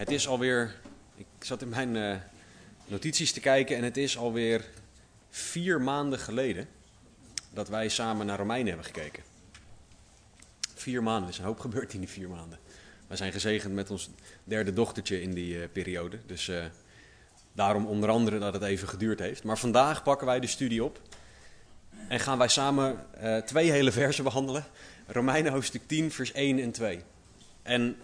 Het is alweer, ik zat in mijn eh, notities te kijken en het is alweer vier maanden geleden dat wij samen naar Romeinen hebben gekeken. Vier maanden, er is een hoop gebeurd in die vier maanden. Wij zijn gezegend met ons derde dochtertje in die eh, periode, dus eh, daarom onder andere dat het even geduurd heeft. Maar vandaag pakken wij de studie op en gaan wij samen twee hele versen behandelen. Romeinen hoofdstuk 10, vers 1 en 2. En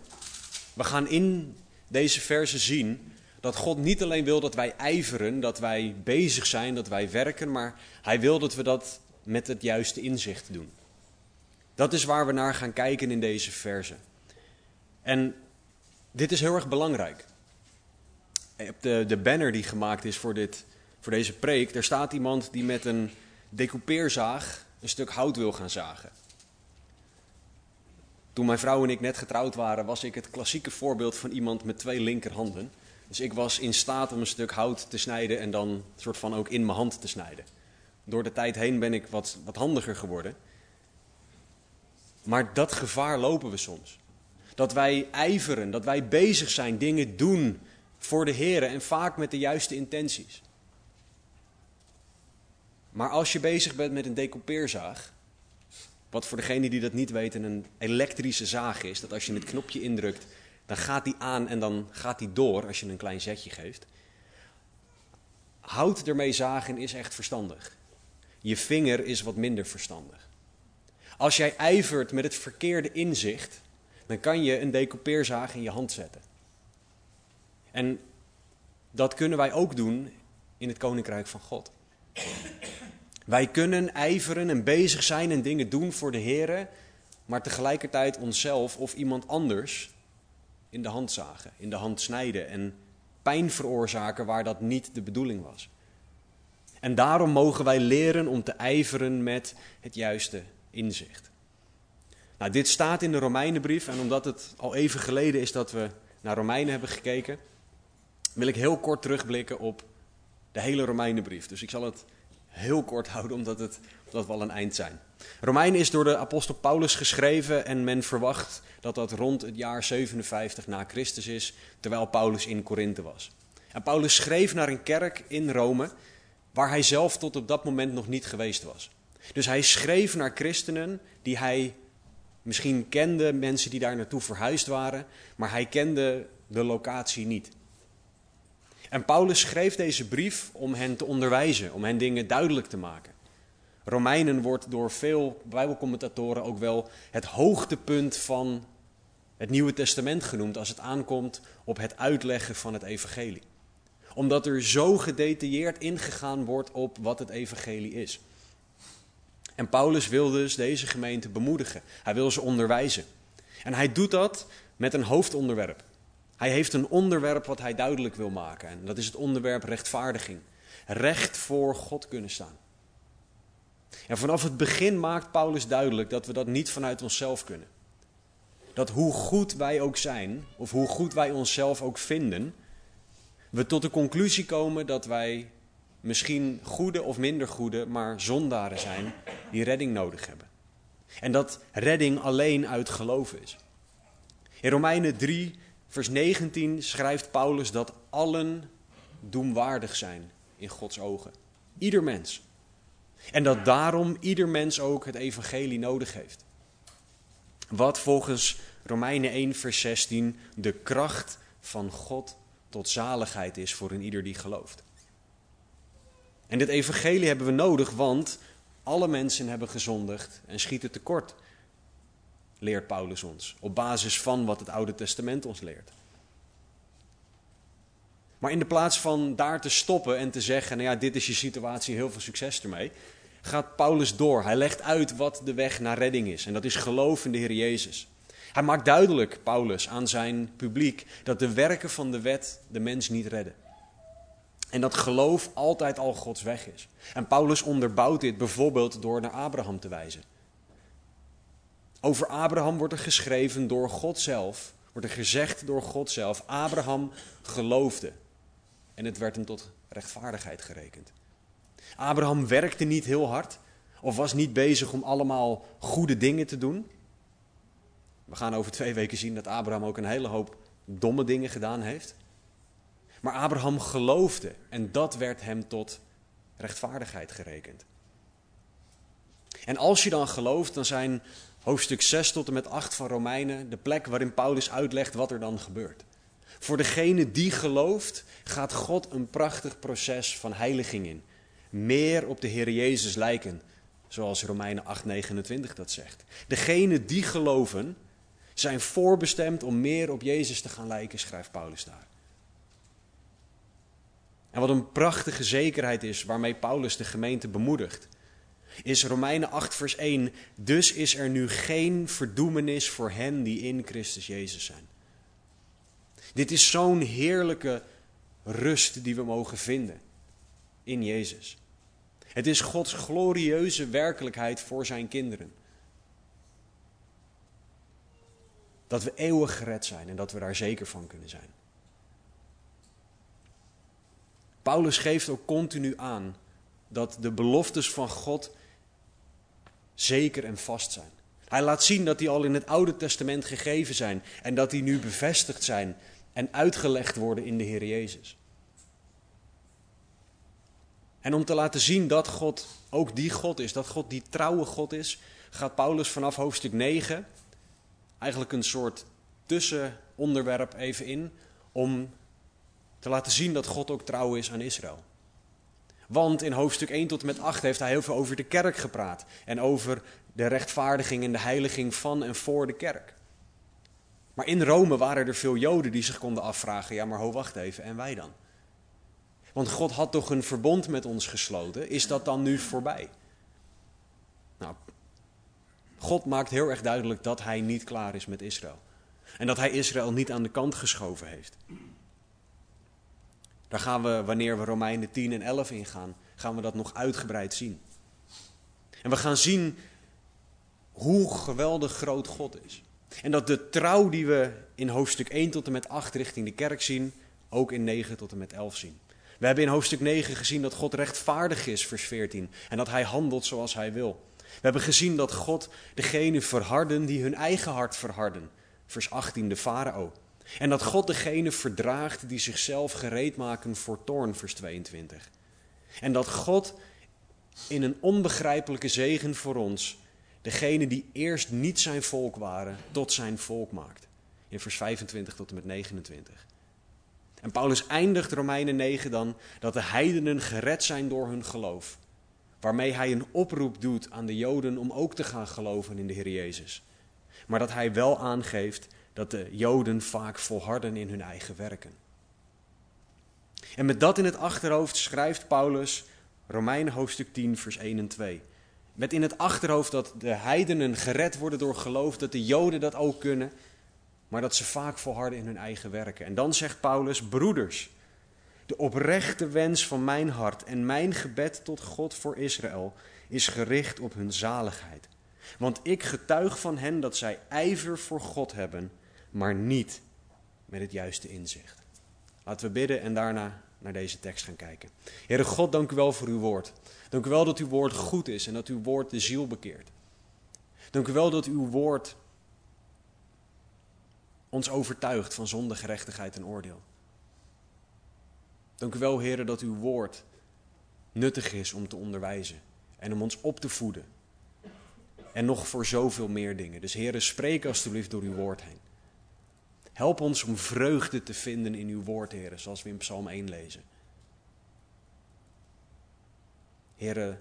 we gaan in deze versen zien dat God niet alleen wil dat wij ijveren, dat wij bezig zijn, dat wij werken, maar Hij wil dat we dat met het juiste inzicht doen. Dat is waar we naar gaan kijken in deze versen. En dit is heel erg belangrijk. Op de, de banner die gemaakt is voor, dit, voor deze preek, daar staat iemand die met een decoupeerzaag een stuk hout wil gaan zagen. Toen mijn vrouw en ik net getrouwd waren, was ik het klassieke voorbeeld van iemand met twee linkerhanden. Dus ik was in staat om een stuk hout te snijden en dan soort van ook in mijn hand te snijden. Door de tijd heen ben ik wat, wat handiger geworden. Maar dat gevaar lopen we soms. Dat wij ijveren, dat wij bezig zijn, dingen doen voor de Heer en vaak met de juiste intenties. Maar als je bezig bent met een decoupeerzaag, wat voor degene die dat niet weten een elektrische zaag is. Dat als je het knopje indrukt, dan gaat die aan en dan gaat die door als je een klein zetje geeft. Hout ermee zagen is echt verstandig. Je vinger is wat minder verstandig. Als jij ijvert met het verkeerde inzicht, dan kan je een decoupeerzaag in je hand zetten. En dat kunnen wij ook doen in het koninkrijk van God. Wij kunnen ijveren en bezig zijn en dingen doen voor de Heer, maar tegelijkertijd onszelf of iemand anders in de hand zagen, in de hand snijden en pijn veroorzaken waar dat niet de bedoeling was. En daarom mogen wij leren om te ijveren met het juiste inzicht. Nou, dit staat in de Romeinenbrief en omdat het al even geleden is dat we naar Romeinen hebben gekeken, wil ik heel kort terugblikken op de hele Romeinenbrief. Dus ik zal het heel kort houden, omdat, het, omdat we al een eind zijn. Romeinen is door de apostel Paulus geschreven en men verwacht dat dat rond het jaar 57 na Christus is, terwijl Paulus in Korinthe was. En Paulus schreef naar een kerk in Rome, waar hij zelf tot op dat moment nog niet geweest was. Dus hij schreef naar christenen die hij misschien kende, mensen die daar naartoe verhuisd waren, maar hij kende de locatie niet. En Paulus schreef deze brief om hen te onderwijzen, om hen dingen duidelijk te maken. Romeinen wordt door veel Bijbelcommentatoren ook wel het hoogtepunt van het Nieuwe Testament genoemd als het aankomt op het uitleggen van het Evangelie. Omdat er zo gedetailleerd ingegaan wordt op wat het Evangelie is. En Paulus wil dus deze gemeente bemoedigen. Hij wil ze onderwijzen. En hij doet dat met een hoofdonderwerp. Hij heeft een onderwerp wat hij duidelijk wil maken. En dat is het onderwerp rechtvaardiging. Recht voor God kunnen staan. En vanaf het begin maakt Paulus duidelijk dat we dat niet vanuit onszelf kunnen. Dat hoe goed wij ook zijn, of hoe goed wij onszelf ook vinden, we tot de conclusie komen dat wij misschien goede of minder goede, maar zondaren zijn die redding nodig hebben. En dat redding alleen uit geloof is. In Romeinen 3 vers 19 schrijft Paulus dat allen doemwaardig zijn in Gods ogen. Ieder mens. En dat daarom ieder mens ook het evangelie nodig heeft. Wat volgens Romeinen 1 vers 16 de kracht van God tot zaligheid is voor een ieder die gelooft. En dit evangelie hebben we nodig, want alle mensen hebben gezondigd en schieten tekort leert Paulus ons. Op basis van wat het Oude Testament ons leert. Maar in de plaats van daar te stoppen en te zeggen: Nou ja, dit is je situatie, heel veel succes ermee. Gaat Paulus door. Hij legt uit wat de weg naar redding is. En dat is geloof in de Heer Jezus. Hij maakt duidelijk, Paulus, aan zijn publiek dat de werken van de wet de mens niet redden. En dat geloof altijd al Gods weg is. En Paulus onderbouwt dit bijvoorbeeld door naar Abraham te wijzen. Over Abraham wordt er geschreven door God zelf, wordt er gezegd door God zelf, Abraham geloofde. En het werd hem tot rechtvaardigheid gerekend. Abraham werkte niet heel hard of was niet bezig om allemaal goede dingen te doen. We gaan over twee weken zien dat Abraham ook een hele hoop domme dingen gedaan heeft. Maar Abraham geloofde en dat werd hem tot rechtvaardigheid gerekend. En als je dan gelooft, dan zijn hoofdstuk 6 tot en met 8 van Romeinen de plek waarin Paulus uitlegt wat er dan gebeurt. Voor degene die gelooft, gaat God een prachtig proces van heiliging in. Meer op de Heer Jezus lijken, zoals Romeinen 8:29 dat zegt. Degene die geloven, zijn voorbestemd om meer op Jezus te gaan lijken, schrijft Paulus daar. En wat een prachtige zekerheid is waarmee Paulus de gemeente bemoedigt, is Romeinen 8, vers 1. Dus is er nu geen verdoemenis voor hen die in Christus Jezus zijn. Dit is zo'n heerlijke rust die we mogen vinden in Jezus. Het is Gods glorieuze werkelijkheid voor zijn kinderen. Dat we eeuwig gered zijn en dat we daar zeker van kunnen zijn. Paulus geeft ook continu aan dat de beloftes van God zeker en vast zijn. Hij laat zien dat die al in het Oude Testament gegeven zijn en dat die nu bevestigd zijn en uitgelegd worden in de Heer Jezus. En om te laten zien dat God ook die God is, dat God die trouwe God is, gaat Paulus vanaf hoofdstuk 9 eigenlijk een soort tussenonderwerp even in om te laten zien dat God ook trouw is aan Israël. Want in hoofdstuk 1 tot en met 8 heeft hij heel veel over de kerk gepraat. En over de rechtvaardiging en de heiliging van en voor de kerk. Maar in Rome waren er veel Joden die zich konden afvragen: ja, maar ho, wacht even, en wij dan? Want God had toch een verbond met ons gesloten? Is dat dan nu voorbij? Nou, God maakt heel erg duidelijk dat hij niet klaar is met Israël. En dat hij Israël niet aan de kant geschoven heeft. Daar gaan we, wanneer we Romeinen 10 en 11 ingaan, gaan we dat nog uitgebreid zien. En we gaan zien hoe geweldig groot God is. En dat de trouw die we in hoofdstuk 1 tot en met 8 richting de kerk zien, ook in 9 tot en met 11 zien. We hebben in hoofdstuk 9 gezien dat God rechtvaardig is, vers 14, en dat hij handelt zoals hij wil. We hebben gezien dat God degene verharden die hun eigen hart verharden, vers 18, de farao. En dat God degene verdraagt die zichzelf gereed maken voor toorn, vers 22. En dat God in een onbegrijpelijke zegen voor ons degene die eerst niet zijn volk waren, tot zijn volk maakt. In vers 25 tot en met 29. En Paulus eindigt Romeinen 9 dan dat de heidenen gered zijn door hun geloof. Waarmee hij een oproep doet aan de Joden om ook te gaan geloven in de Heer Jezus. Maar dat hij wel aangeeft dat de Joden vaak volharden in hun eigen werken. En met dat in het achterhoofd schrijft Paulus Romeinen hoofdstuk 10, vers 1 en 2. Met in het achterhoofd dat de heidenen gered worden door geloof, dat de Joden dat ook kunnen, maar dat ze vaak volharden in hun eigen werken. En dan zegt Paulus, broeders, de oprechte wens van mijn hart en mijn gebed tot God voor Israël is gericht op hun zaligheid. Want ik getuig van hen dat zij ijver voor God hebben, maar niet met het juiste inzicht. Laten we bidden en daarna naar deze tekst gaan kijken. Heere God, dank u wel voor uw woord. Dank u wel dat uw woord goed is en dat uw woord de ziel bekeert. Dank u wel dat uw woord ons overtuigt van zonde, gerechtigheid en oordeel. Dank u wel, Heer, dat uw woord nuttig is om te onderwijzen en om ons op te voeden. En nog voor zoveel meer dingen. Dus Heer, spreek alstublieft door uw woord heen. Help ons om vreugde te vinden in uw woord, Heer, zoals we in Psalm 1 lezen. Heer,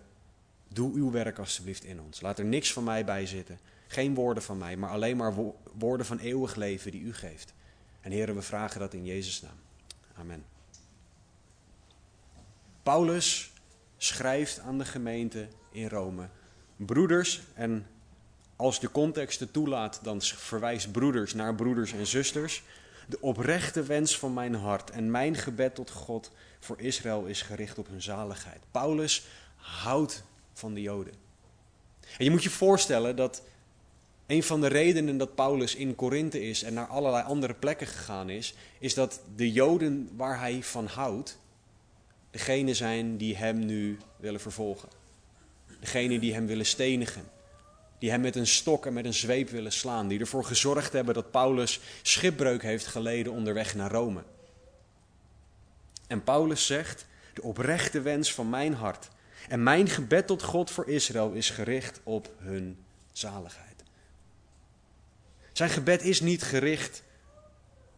doe uw werk alstublieft in ons. Laat er niks van mij bij zitten. Geen woorden van mij, maar alleen maar woorden van eeuwig leven die u geeft. En Heer, we vragen dat in Jezus' naam. Amen. Paulus schrijft aan de gemeente in Rome: Broeders en als de context het toelaat, dan verwijst broeders naar broeders en zusters. De oprechte wens van mijn hart en mijn gebed tot God voor Israël is gericht op hun zaligheid. Paulus houdt van de Joden. En je moet je voorstellen dat een van de redenen dat Paulus in Korinthe is en naar allerlei andere plekken gegaan is, is dat de Joden waar hij van houdt, degene zijn die hem nu willen vervolgen. Degene die hem willen stenigen. Die hem met een stok en met een zweep willen slaan. Die ervoor gezorgd hebben dat Paulus schipbreuk heeft geleden onderweg naar Rome. En Paulus zegt: De oprechte wens van mijn hart en mijn gebed tot God voor Israël is gericht op hun zaligheid. Zijn gebed is niet gericht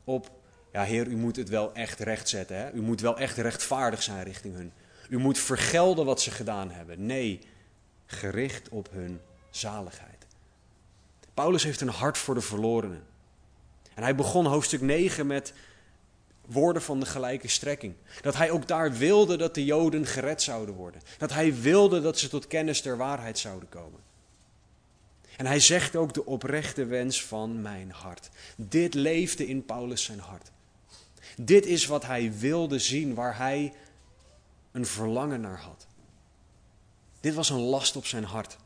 op, ja Heer, u moet het wel echt rechtzetten. Hè? U moet wel echt rechtvaardig zijn richting hun. U moet vergelden wat ze gedaan hebben. Nee, gericht op hun zaligheid. Paulus heeft een hart voor de verlorenen. En hij begon hoofdstuk 9 met woorden van de gelijke strekking. Dat hij ook daar wilde dat de Joden gered zouden worden. Dat hij wilde dat ze tot kennis der waarheid zouden komen. En hij zegt ook de oprechte wens van mijn hart. Dit leefde in Paulus zijn hart. Dit is wat hij wilde zien, waar hij een verlangen naar had. Dit was een last op zijn hart.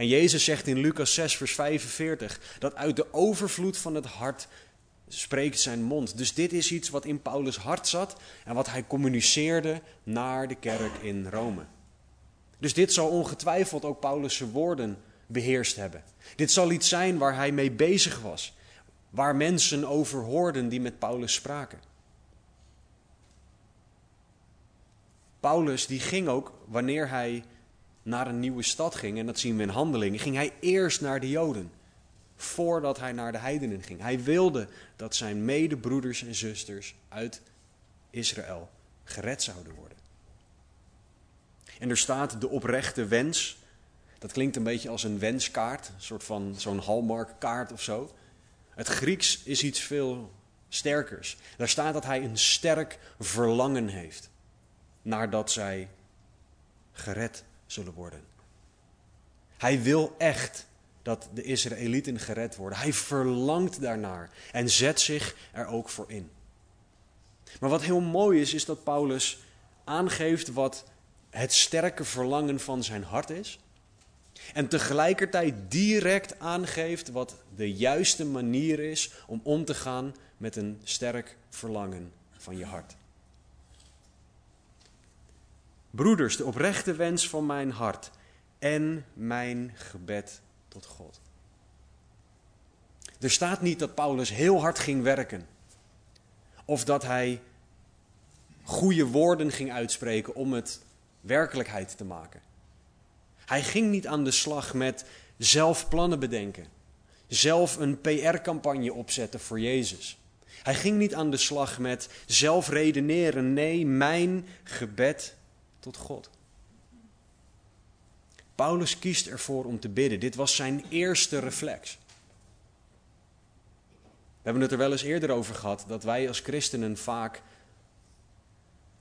En Jezus zegt in Lucas 6, vers 45, dat uit de overvloed van het hart spreekt zijn mond. Dus dit is iets wat in Paulus' hart zat en wat hij communiceerde naar de kerk in Rome. Dus dit zal ongetwijfeld ook Paulus' woorden beheerst hebben. Dit zal iets zijn waar hij mee bezig was, waar mensen over hoorden die met Paulus spraken. Paulus die ging ook wanneer hij naar een nieuwe stad ging, en dat zien we in handelingen, ging hij eerst naar de Joden, voordat hij naar de heidenen ging. Hij wilde dat zijn medebroeders en zusters uit Israël gered zouden worden. En er staat de oprechte wens. Dat klinkt een beetje als een wenskaart, een soort van zo'n hallmarkkaart of zo. Het Grieks is iets veel sterkers. Daar staat dat hij een sterk verlangen heeft naar dat zij gered zullen worden. Hij wil echt dat de Israëlieten gered worden. Hij verlangt daarnaar en zet zich er ook voor in. Maar wat heel mooi is, is dat Paulus aangeeft wat het sterke verlangen van zijn hart is. En tegelijkertijd direct aangeeft wat de juiste manier is om om te gaan met een sterk verlangen van je hart. Broeders, de oprechte wens van mijn hart en mijn gebed tot God. Er staat niet dat Paulus heel hard ging werken. Of dat hij goede woorden ging uitspreken om het werkelijkheid te maken. Hij ging niet aan de slag met zelf plannen bedenken. Zelf een PR-campagne opzetten voor Jezus. Hij ging niet aan de slag met zelf redeneren. Nee, mijn gebed tot God. Paulus kiest ervoor om te bidden. Dit was zijn eerste reflex. We hebben het er wel eens eerder over gehad dat wij als christenen vaak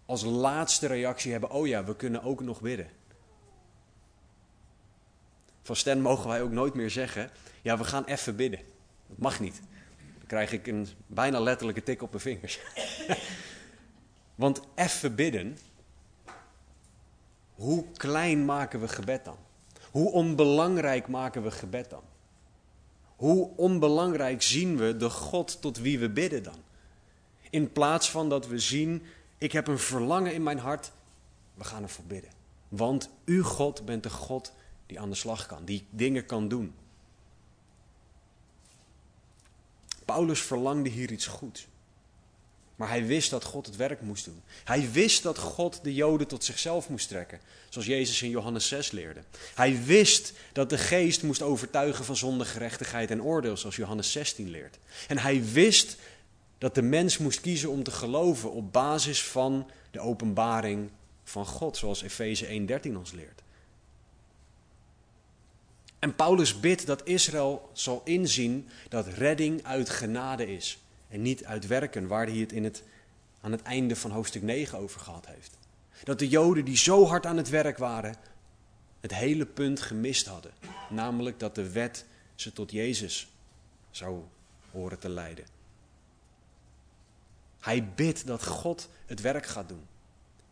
als laatste reactie hebben: oh ja, we kunnen ook nog bidden. Van Stan mogen wij ook nooit meer zeggen: ja, we gaan even bidden. Dat mag niet. Dan krijg ik een bijna letterlijke tik op mijn vingers. Want even bidden, hoe klein maken we gebed dan? Hoe onbelangrijk maken we gebed dan? Hoe onbelangrijk zien we de God tot wie we bidden dan? In plaats van dat we zien, ik heb een verlangen in mijn hart, we gaan ervoor bidden. Want u God bent de God die aan de slag kan, die dingen kan doen. Paulus verlangde hier iets goeds. Maar hij wist dat God het werk moest doen. Hij wist dat God de Joden tot zichzelf moest trekken, zoals Jezus in Johannes 6 leerde. Hij wist dat de geest moest overtuigen van zonde, gerechtigheid en oordeel, zoals Johannes 16 leert. En hij wist dat de mens moest kiezen om te geloven op basis van de openbaring van God, zoals Efeze 1:13 ons leert. En Paulus bidt dat Israël zal inzien dat redding uit genade is en niet uit werken, waar hij het, in het aan het einde van hoofdstuk 9 over gehad heeft. Dat de Joden die zo hard aan het werk waren, het hele punt gemist hadden. Namelijk dat de wet ze tot Jezus zou horen te leiden. Hij bidt dat God het werk gaat doen.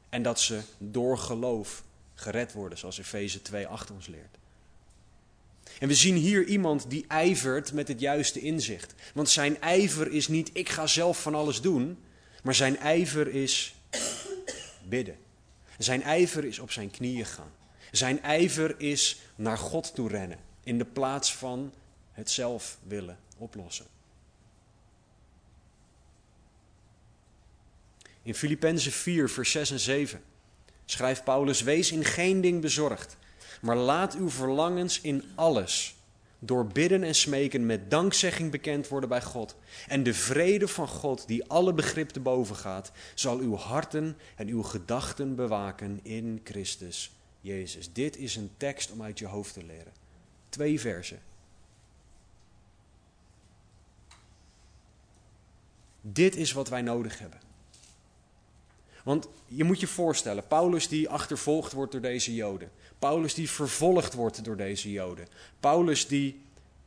En dat ze door geloof gered worden, zoals Efeze 2 achter ons leert. En we zien hier iemand die ijvert met het juiste inzicht. Want zijn ijver is niet ik ga zelf van alles doen, maar zijn ijver is bidden. Zijn ijver is op zijn knieën gaan. Zijn ijver is naar God toe rennen in de plaats van het zelf willen oplossen. In Filippenzen 4, vers 6 en 7 schrijft Paulus: Wees in geen ding bezorgd, maar laat uw verlangens in alles door bidden en smeken met dankzegging bekend worden bij God. En de vrede van God, die alle begrip te boven gaat, zal uw harten en uw gedachten bewaken in Christus Jezus. Dit is een tekst om uit je hoofd te leren. Twee versen. Dit is wat wij nodig hebben. Want je moet je voorstellen, Paulus die achtervolgd wordt door deze Joden. Paulus die vervolgd wordt door deze Joden. Paulus die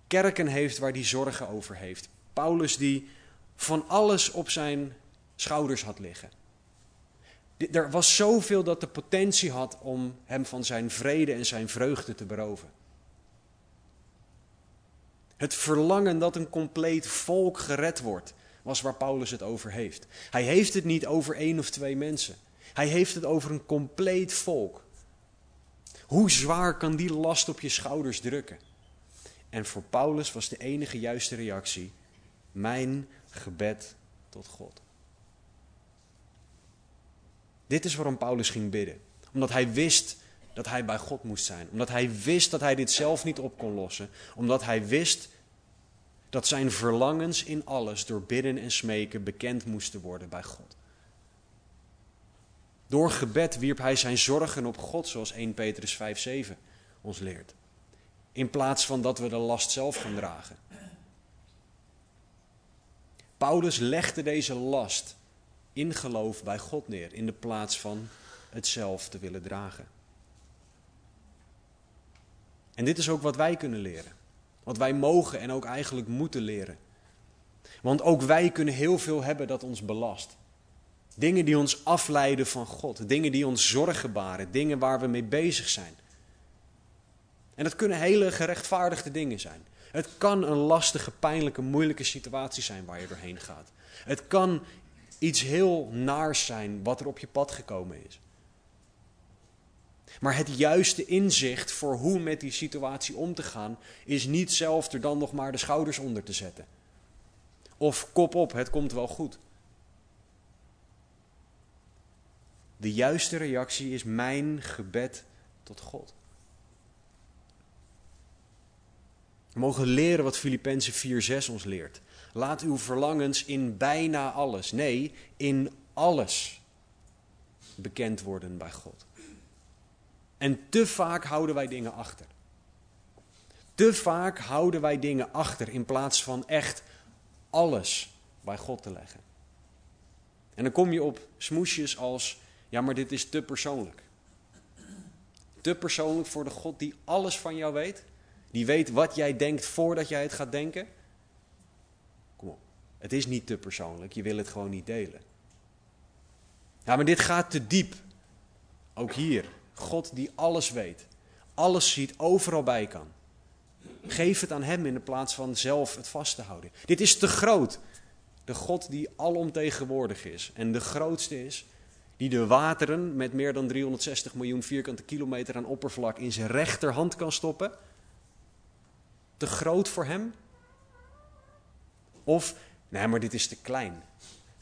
kerken heeft waar hij zorgen over heeft. Paulus die van alles op zijn schouders had liggen. Er was zoveel dat de potentie had om hem van zijn vrede en zijn vreugde te beroven. Het verlangen dat een compleet volk gered wordt, was waar Paulus het over heeft. Hij heeft het niet over één of twee mensen. Hij heeft het over een compleet volk. Hoe zwaar kan die last op je schouders drukken? En voor Paulus was de enige juiste reactie: mijn gebed tot God. Dit is waarom Paulus ging bidden. Omdat hij wist dat hij bij God moest zijn. Omdat hij wist dat hij dit zelf niet op kon lossen. Omdat hij wist dat zijn verlangens in alles door bidden en smeken bekend moesten worden bij God. Door gebed wierp hij zijn zorgen op God, zoals 1 Petrus 5:7 ons leert. In plaats van dat we de last zelf gaan dragen. Paulus legde deze last in geloof bij God neer, in de plaats van het zelf te willen dragen. En dit is ook wat wij kunnen leren. Wat wij mogen en ook eigenlijk moeten leren. Want ook wij kunnen heel veel hebben dat ons belast. Dingen die ons afleiden van God. Dingen die ons zorgen baren. Dingen waar we mee bezig zijn. En dat kunnen hele gerechtvaardigde dingen zijn. Het kan een lastige, pijnlijke, moeilijke situatie zijn waar je doorheen gaat. Het kan iets heel naars zijn wat er op je pad gekomen is. Maar het juiste inzicht voor hoe met die situatie om te gaan, is niet zelf er dan nog maar de schouders onder te zetten. Of kop op, het komt wel goed. De juiste reactie is mijn gebed tot God. We mogen leren wat Filippenzen 4:6 ons leert. Laat uw verlangens in bijna alles, nee, in alles bekend worden bij God. En te vaak houden wij dingen achter. Te vaak houden wij dingen achter in plaats van echt alles bij God te leggen. En dan kom je op smoesjes als, ja maar dit is te persoonlijk. Te persoonlijk voor de God die alles van jou weet. Die weet wat jij denkt voordat jij het gaat denken. Kom op, het is niet te persoonlijk, je wil het gewoon niet delen. Ja, maar dit gaat te diep. Ook hier, God die alles weet, alles ziet, overal bij kan. Geef het aan Hem in de plaats van zelf het vast te houden. Dit is te groot. De God die alomtegenwoordig is en de grootste is, die de wateren met meer dan 360 miljoen vierkante kilometer aan oppervlak in zijn rechterhand kan stoppen. Te groot voor Hem? Of, nee, maar dit is te klein.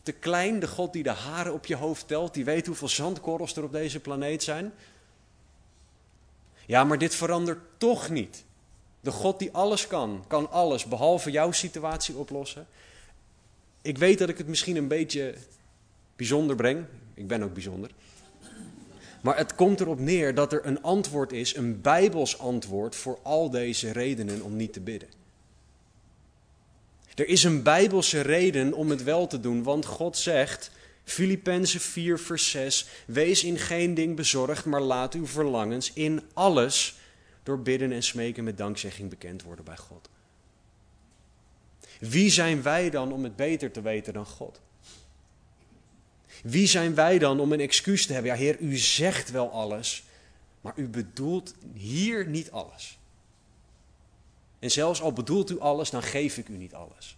Te klein, de God die de haren op je hoofd telt, die weet hoeveel zandkorrels er op deze planeet zijn. Ja, maar dit verandert toch niet. De God die alles kan, kan alles behalve jouw situatie oplossen. Ik weet dat ik het misschien een beetje bijzonder breng. Ik ben ook bijzonder. Maar het komt erop neer dat er een antwoord is, een bijbels antwoord voor al deze redenen om niet te bidden. Er is een bijbelse reden om het wel te doen, want God zegt, Filippenzen 4, vers 6. Wees in geen ding bezorgd, maar laat uw verlangens in alles door bidden en smeken met dankzegging bekend worden bij God. Wie zijn wij dan om het beter te weten dan God? Wie zijn wij dan om een excuus te hebben? Ja, Heer, u zegt wel alles, maar u bedoelt hier niet alles. En zelfs al bedoelt u alles, dan geef ik u niet alles.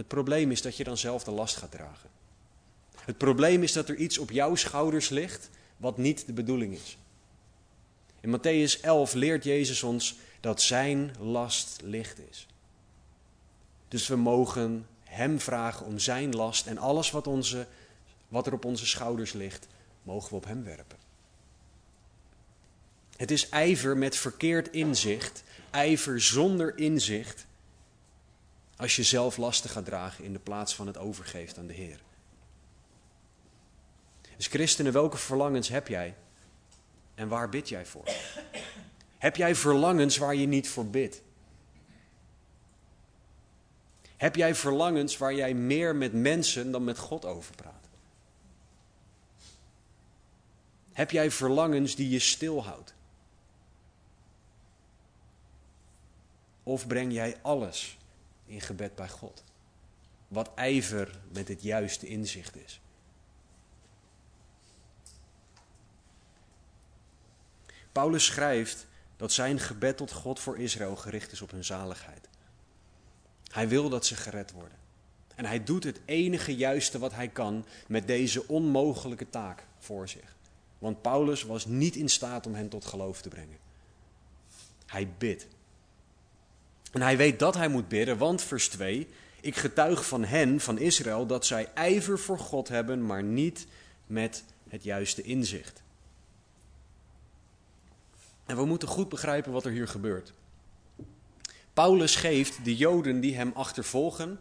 Het probleem is dat je dan zelf de last gaat dragen. Het probleem is dat er iets op jouw schouders ligt wat niet de bedoeling is. In Matthäus 11 leert Jezus ons dat zijn last licht is. Dus we mogen Hem vragen om zijn last en alles wat, onze, wat er op onze schouders ligt, mogen we op Hem werpen. Het is ijver met verkeerd inzicht, ijver zonder inzicht, als je zelf lasten gaat dragen in de plaats van het overgeeft aan de Heer. Dus christenen, welke verlangens heb jij? En waar bid jij voor? Heb jij verlangens waar je niet voor bidt? Heb jij verlangens waar jij meer met mensen dan met God over praat? Heb jij verlangens die je stilhoudt? Of breng jij alles in gebed bij God? Wat ijver met het juiste inzicht is. Paulus schrijft dat zijn gebed tot God voor Israël gericht is op hun zaligheid. Hij wil dat ze gered worden. En hij doet het enige juiste wat hij kan met deze onmogelijke taak voor zich. Want Paulus was niet in staat om hen tot geloof te brengen. Hij bidt. En hij weet dat hij moet bidden, want vers 2, ik getuig van hen, van Israël, dat zij ijver voor God hebben, maar niet met het juiste inzicht. En we moeten goed begrijpen wat er hier gebeurt. Paulus geeft de Joden die hem achtervolgen,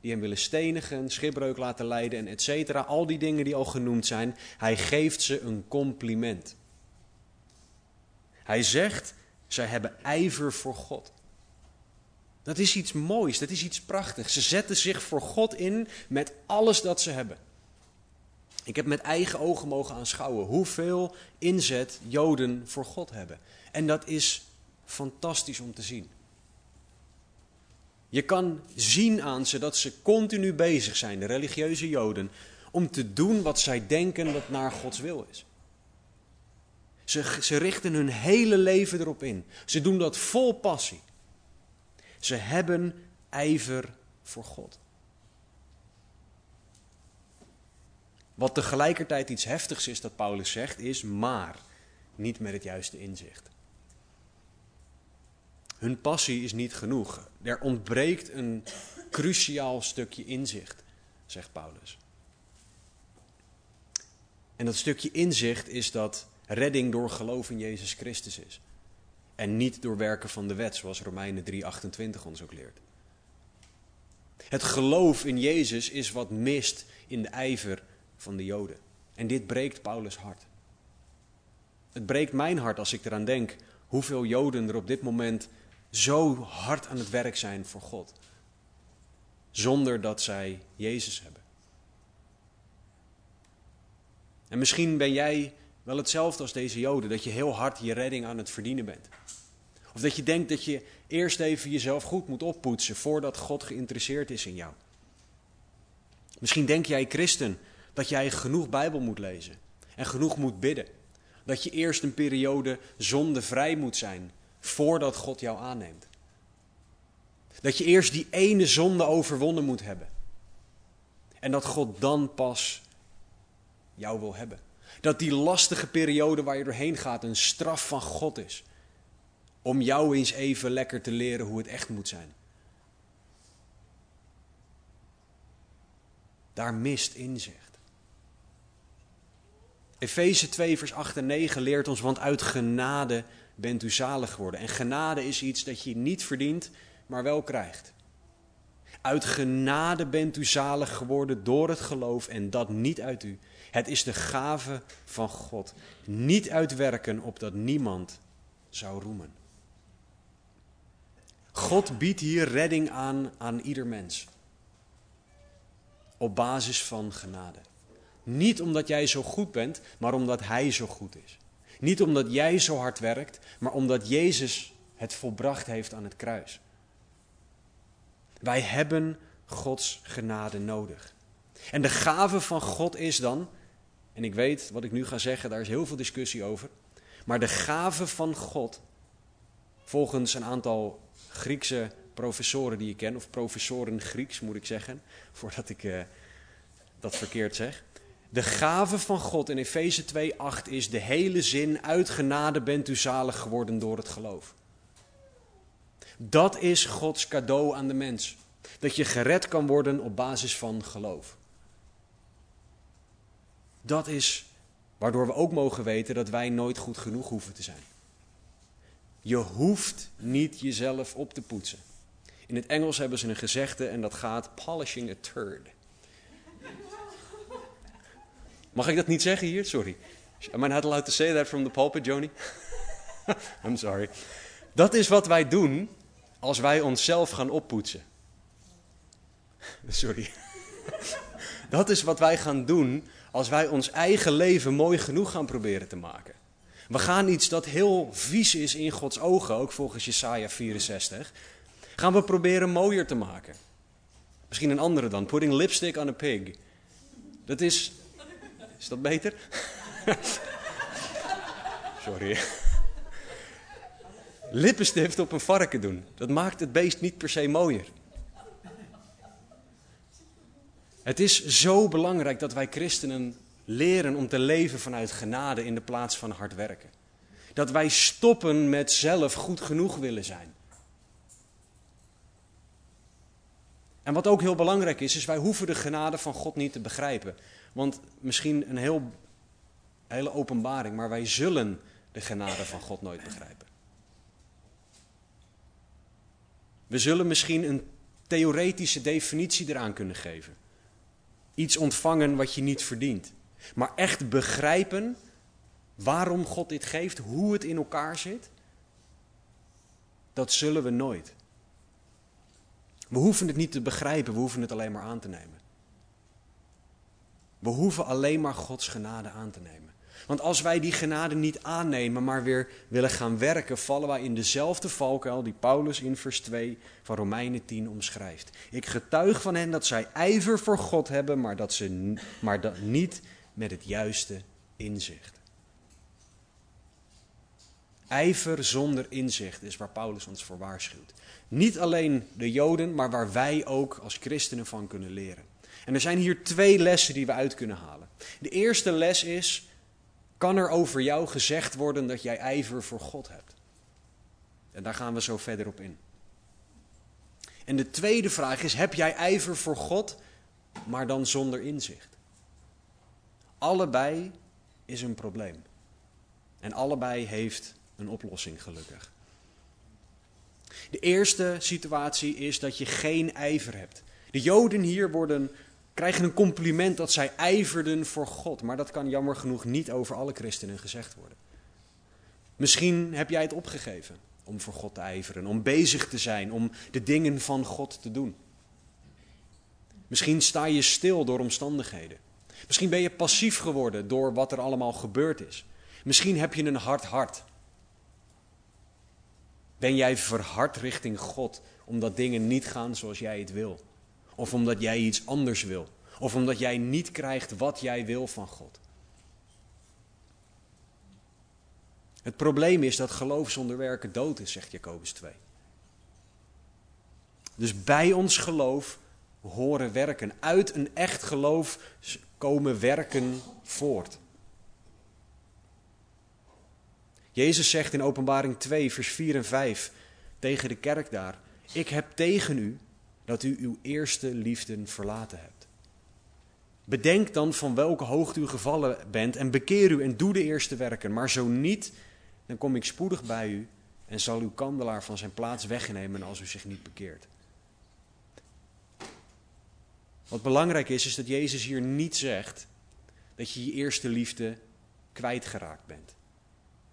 die hem willen stenigen, schipbreuk laten leiden en et cetera, al die dingen die al genoemd zijn, hij geeft ze een compliment. Hij zegt, zij hebben ijver voor God. Dat is iets moois, dat is iets prachtigs. Ze zetten zich voor God in met alles dat ze hebben. Ik heb met eigen ogen mogen aanschouwen hoeveel inzet Joden voor God hebben. En dat is fantastisch om te zien. Je kan zien aan ze dat ze continu bezig zijn, de religieuze Joden, om te doen wat zij denken dat naar Gods wil is. Ze, ze richten hun hele leven erop in. Ze doen dat vol passie. Ze hebben ijver voor God. Wat tegelijkertijd iets heftigs is dat Paulus zegt, is maar niet met het juiste inzicht. Hun passie is niet genoeg. Er ontbreekt een cruciaal stukje inzicht, zegt Paulus. En dat stukje inzicht is dat redding door geloof in Jezus Christus is. En niet door werken van de wet, zoals Romeinen 3:28 ons ook leert. Het geloof in Jezus is wat mist in de ijver van de Joden. En dit breekt Paulus hart. Het breekt mijn hart als ik eraan denk hoeveel Joden er op dit moment zo hard aan het werk zijn voor God. Zonder dat zij Jezus hebben. En misschien ben jij wel hetzelfde als deze Joden, dat je heel hard je redding aan het verdienen bent. Of dat je denkt dat je eerst even jezelf goed moet oppoetsen voordat God geïnteresseerd is in jou. Misschien denk jij, christen, dat jij genoeg Bijbel moet lezen en genoeg moet bidden. Dat je eerst een periode zondevrij moet zijn voordat God jou aanneemt. Dat je eerst die ene zonde overwonnen moet hebben. En dat God dan pas jou wil hebben. Dat die lastige periode waar je doorheen gaat een straf van God is. Om jou eens even lekker te leren hoe het echt moet zijn. Daar mist inzicht. Efeze 2, vers 8 en 9 leert ons, want uit genade bent u zalig geworden. En genade is iets dat je niet verdient, maar wel krijgt. Uit genade bent u zalig geworden door het geloof en dat niet uit u. Het is de gave van God, niet uit werken opdat niemand zou roemen. God biedt hier redding aan aan ieder mens. Op basis van genade. Niet omdat jij zo goed bent, maar omdat Hij zo goed is. Niet omdat jij zo hard werkt, maar omdat Jezus het volbracht heeft aan het kruis. Wij hebben Gods genade nodig. En de gave van God is dan, en ik weet wat ik nu ga zeggen, daar is heel veel discussie over. Maar de gave van God, volgens een aantal Griekse professoren die ik ken, of professoren Grieks moet ik zeggen, voordat ik uh, dat verkeerd zeg. De gave van God in Efeze 2:8 is de hele zin: uit genade bent u zalig geworden door het geloof. Dat is Gods cadeau aan de mens. Dat je gered kan worden op basis van geloof. Dat is waardoor we ook mogen weten dat wij nooit goed genoeg hoeven te zijn. Je hoeft niet jezelf op te poetsen. In het Engels hebben ze een gezegde en dat gaat polishing a turd. Mag ik dat niet zeggen hier? Sorry. Am I not allowed to say that from the pulpit, Joni? I'm sorry. Dat is wat wij doen als wij onszelf gaan oppoetsen. Sorry. Dat is wat wij gaan doen als wij ons eigen leven mooi genoeg gaan proberen te maken. We gaan iets dat heel vies is in Gods ogen, ook volgens Jesaja 64, gaan we proberen mooier te maken. Misschien een andere dan, putting lipstick on a pig. Dat is, is dat beter? Sorry. Lippenstift op een varken doen, dat maakt het beest niet per se mooier. Het is zo belangrijk dat wij christenen leren om te leven vanuit genade in de plaats van hard werken. Dat wij stoppen met zelf goed genoeg willen zijn. En wat ook heel belangrijk is, is wij hoeven de genade van God niet te begrijpen. Want misschien een heel, hele openbaring, maar wij zullen de genade van God nooit begrijpen. We zullen misschien een theoretische definitie eraan kunnen geven. Iets ontvangen wat je niet verdient. Maar echt begrijpen waarom God dit geeft, hoe het in elkaar zit, dat zullen we nooit. We hoeven het niet te begrijpen, we hoeven het alleen maar aan te nemen. We hoeven alleen maar Gods genade aan te nemen. Want als wij die genade niet aannemen, maar weer willen gaan werken, vallen wij in dezelfde valkuil die Paulus in vers 2 van Romeinen 10 omschrijft. Ik getuig van hen dat zij ijver voor God hebben, maar, dat ze, maar dat niet met het juiste inzicht. Ijver zonder inzicht is waar Paulus ons voor waarschuwt. Niet alleen de Joden, maar waar wij ook als christenen van kunnen leren. En er zijn hier twee lessen die we uit kunnen halen. De eerste les is: kan er over jou gezegd worden dat jij ijver voor God hebt? En daar gaan we zo verder op in. En de tweede vraag is: heb jij ijver voor God, maar dan zonder inzicht? Allebei is een probleem. En allebei heeft een oplossing, gelukkig. De eerste situatie is dat je geen ijver hebt. De Joden hier worden, krijgen een compliment dat zij ijverden voor God. Maar dat kan jammer genoeg niet over alle christenen gezegd worden. Misschien heb jij het opgegeven om voor God te ijveren, om bezig te zijn, om de dingen van God te doen. Misschien sta je stil door omstandigheden. Misschien ben je passief geworden door wat er allemaal gebeurd is. Misschien heb je een hard hart. Ben jij verhard richting God omdat dingen niet gaan zoals jij het wil? Of omdat jij iets anders wil? Of omdat jij niet krijgt wat jij wil van God? Het probleem is dat geloof zonder werken dood is, zegt Jacobus 2. Dus bij ons geloof horen werken. Uit een echt geloof komen werken voort. Jezus zegt in Openbaring 2, vers 4 en 5 tegen de kerk daar: Ik heb tegen u dat u uw eerste liefde verlaten hebt. Bedenk dan van welke hoogte u gevallen bent en bekeer u en doe de eerste werken. Maar zo niet, dan kom ik spoedig bij u en zal uw kandelaar van zijn plaats wegnemen als u zich niet bekeert. Wat belangrijk is, is dat Jezus hier niet zegt dat je je eerste liefde kwijtgeraakt bent.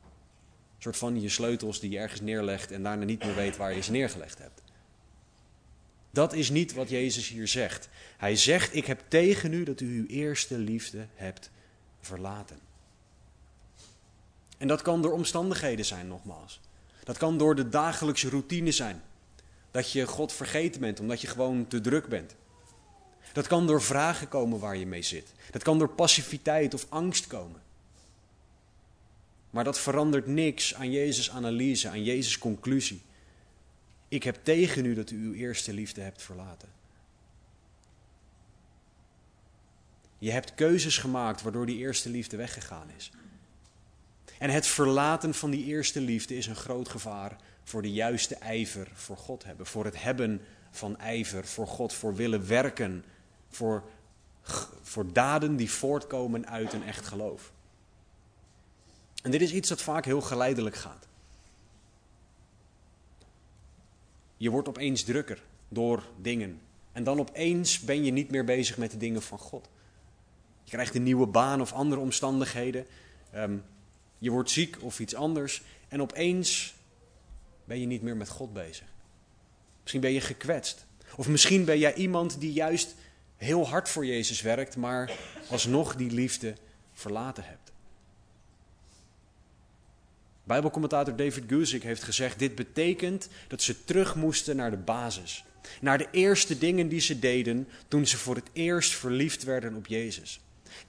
Een soort van je sleutels die je ergens neerlegt en daarna niet meer weet waar je ze neergelegd hebt. Dat is niet wat Jezus hier zegt. Hij zegt: Ik heb tegen u dat u uw eerste liefde hebt verlaten. En dat kan door omstandigheden zijn, nogmaals. Dat kan door de dagelijkse routine zijn. Dat je God vergeten bent omdat je gewoon te druk bent. Dat kan door vragen komen waar je mee zit. Dat kan door passiviteit of angst komen. Maar dat verandert niks aan Jezus' analyse, aan Jezus' conclusie. Ik heb tegen u dat u uw eerste liefde hebt verlaten. Je hebt keuzes gemaakt waardoor die eerste liefde weggegaan is. En het verlaten van die eerste liefde is een groot gevaar voor de juiste ijver voor God hebben. Voor het hebben van ijver voor God, voor willen werken, voor, voor daden die voortkomen uit een echt geloof. En dit is iets dat vaak heel geleidelijk gaat. Je wordt opeens drukker door dingen. En dan opeens ben je niet meer bezig met de dingen van God. Je krijgt een nieuwe baan of andere omstandigheden. Ehm, je wordt ziek of iets anders. En opeens ben je niet meer met God bezig. Misschien ben je gekwetst. Of misschien ben jij iemand die juist heel hard voor Jezus werkt, maar alsnog die liefde verlaten hebt. Bijbelcommentator David Guzik heeft gezegd: dit betekent dat ze terug moesten naar de basis. Naar de eerste dingen die ze deden toen ze voor het eerst verliefd werden op Jezus.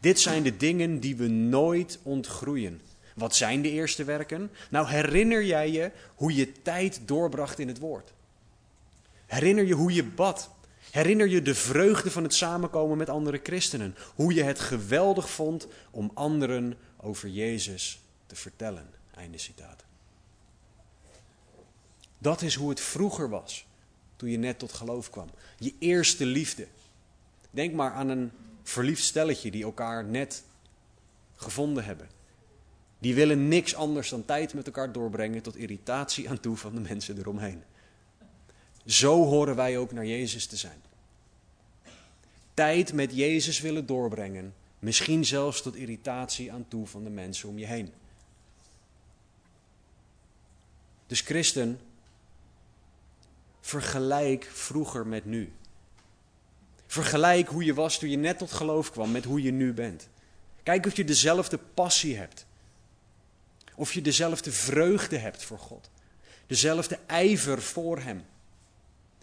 Dit zijn de dingen die we nooit ontgroeien. Wat zijn de eerste werken? Nou, herinner jij je hoe je tijd doorbracht in het woord? Herinner je hoe je bad? Herinner je de vreugde van het samenkomen met andere christenen? Hoe je het geweldig vond om anderen over Jezus te vertellen? Einde citaat. Dat is hoe het vroeger was, toen je net tot geloof kwam. Je eerste liefde. Denk maar aan een verliefd stelletje die elkaar net gevonden hebben. Die willen niks anders dan tijd met elkaar doorbrengen tot irritatie aan toe van de mensen eromheen. Zo horen wij ook naar Jezus te zijn. Tijd met Jezus willen doorbrengen, misschien zelfs tot irritatie aan toe van de mensen om je heen. Dus christen, vergelijk vroeger met nu. Vergelijk hoe je was toen je net tot geloof kwam met hoe je nu bent. Kijk of je dezelfde passie hebt. Of je dezelfde vreugde hebt voor God. Dezelfde ijver voor Hem.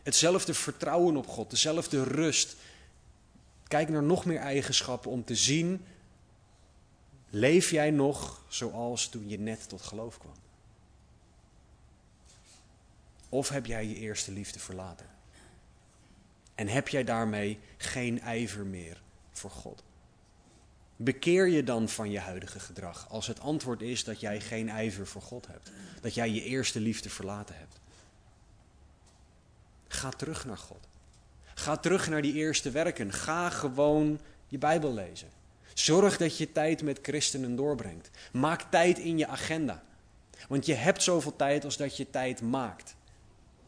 Hetzelfde vertrouwen op God. Dezelfde rust. Kijk naar nog meer eigenschappen om te zien. Leef jij nog zoals toen je net tot geloof kwam? Of heb jij je eerste liefde verlaten? En heb jij daarmee geen ijver meer voor God? Bekeer je dan van je huidige gedrag als het antwoord is dat jij geen ijver voor God hebt? Dat jij je eerste liefde verlaten hebt? Ga terug naar God. Ga terug naar die eerste werken. Ga gewoon je Bijbel lezen. Zorg dat je tijd met christenen doorbrengt. Maak tijd in je agenda. Want je hebt zoveel tijd als dat je tijd maakt.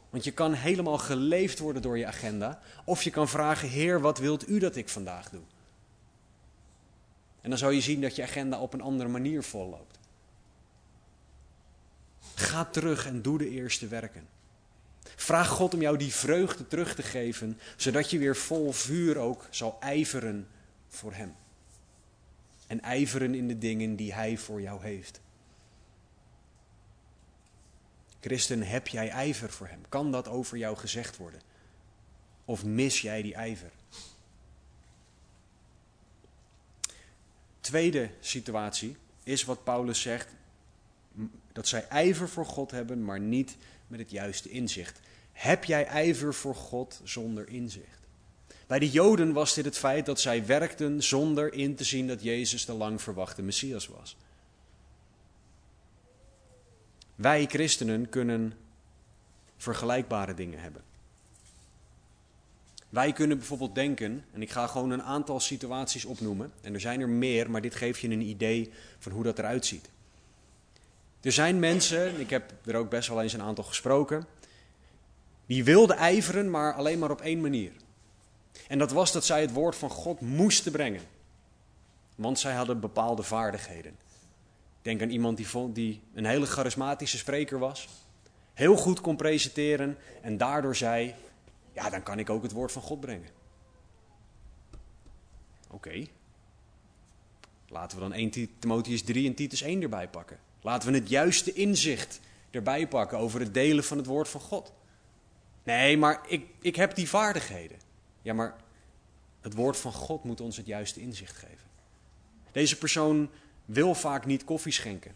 Want je kan helemaal geleefd worden door je agenda. Of je kan vragen, Heer, wat wilt u dat ik vandaag doe? En dan zou je zien dat je agenda op een andere manier volloopt. Ga terug en doe de eerste werken. Vraag God om jou die vreugde terug te geven, zodat je weer vol vuur ook zal ijveren voor Hem. En ijveren in de dingen die Hij voor jou heeft. Christen, heb jij ijver voor Hem? Kan dat over jou gezegd worden? Of mis jij die ijver? Tweede situatie is wat Paulus zegt, dat zij ijver voor God hebben, maar niet met het juiste inzicht. Heb jij ijver voor God zonder inzicht? Bij de Joden was dit het feit dat zij werkten zonder in te zien dat Jezus de lang verwachte Messias was. Wij christenen kunnen vergelijkbare dingen hebben. Wij kunnen bijvoorbeeld denken, en ik ga gewoon een aantal situaties opnoemen, en er zijn er meer, maar dit geeft je een idee van hoe dat eruit ziet. Er zijn mensen, ik heb er ook best wel eens een aantal gesproken, die wilden ijveren, maar alleen maar op één manier. En dat was dat zij het woord van God moesten brengen. Want zij hadden bepaalde vaardigheden. Denk aan iemand die, die een hele charismatische spreker was. Heel goed kon presenteren en daardoor zei, ja, dan kan ik ook het woord van God brengen. Oké. Laten we dan 1 Timotheus 3 en Titus 1 erbij pakken. Laten we het juiste inzicht erbij pakken over het delen van het woord van God. Nee, maar ik, ik heb die vaardigheden. Ja, maar het woord van God moet ons het juiste inzicht geven. Deze persoon wil vaak niet koffie schenken.